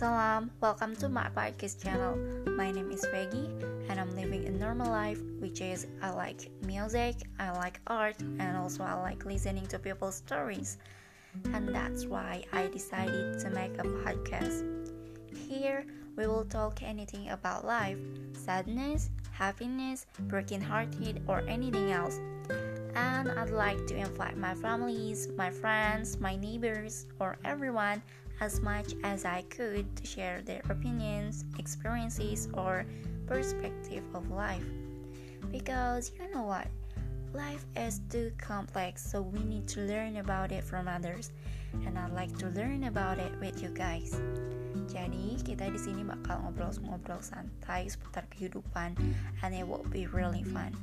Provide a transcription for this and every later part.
Salam, welcome to my podcast channel. My name is Peggy, and I'm living a normal life, which is I like music, I like art, and also I like listening to people's stories. And that's why I decided to make a podcast. Here, we will talk anything about life, sadness, happiness, broken-hearted, or anything else. I'd like to invite my families, my friends, my neighbors, or everyone as much as I could to share their opinions, experiences, or perspective of life. Because you know what? Life is too complex, so we need to learn about it from others. And I'd like to learn about it with you guys. Jadi, kita di sini bakal ngobrol-ngobrol santai seputar kehidupan and it will be really fun.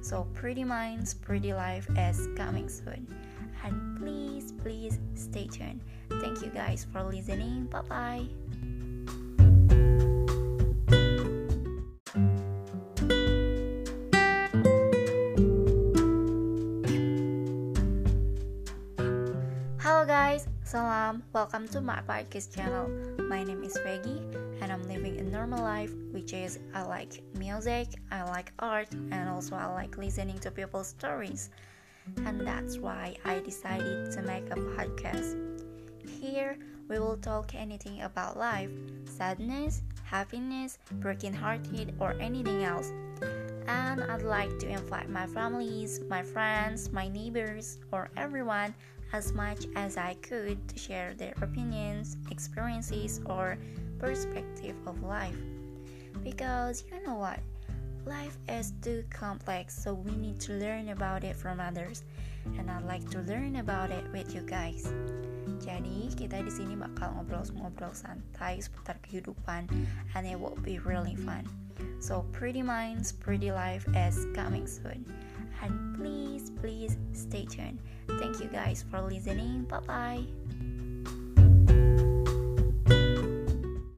So, Pretty Minds, Pretty Life is coming soon. And please, please stay tuned. Thank you guys for listening. Bye bye. Salam. Welcome to my podcast channel. My name is Peggy, and I'm living a normal life, which is I like music, I like art, and also I like listening to people's stories. And that's why I decided to make a podcast. Here, we will talk anything about life, sadness, happiness, broken-hearted, or anything else. And I'd like to invite my families, my friends, my neighbors, or everyone as much as I could to share their opinions, experiences, or perspective of life. Because you know what? Life is too complex, so we need to learn about it from others. And I'd like to learn about it with you guys. Jadi, kita di sini bakal ngobrol-ngobrol santai seputar kehidupan and it will be really fun. So, Pretty Minds, Pretty Life is coming soon. And please, please stay tuned. Thank you guys for listening. Bye bye.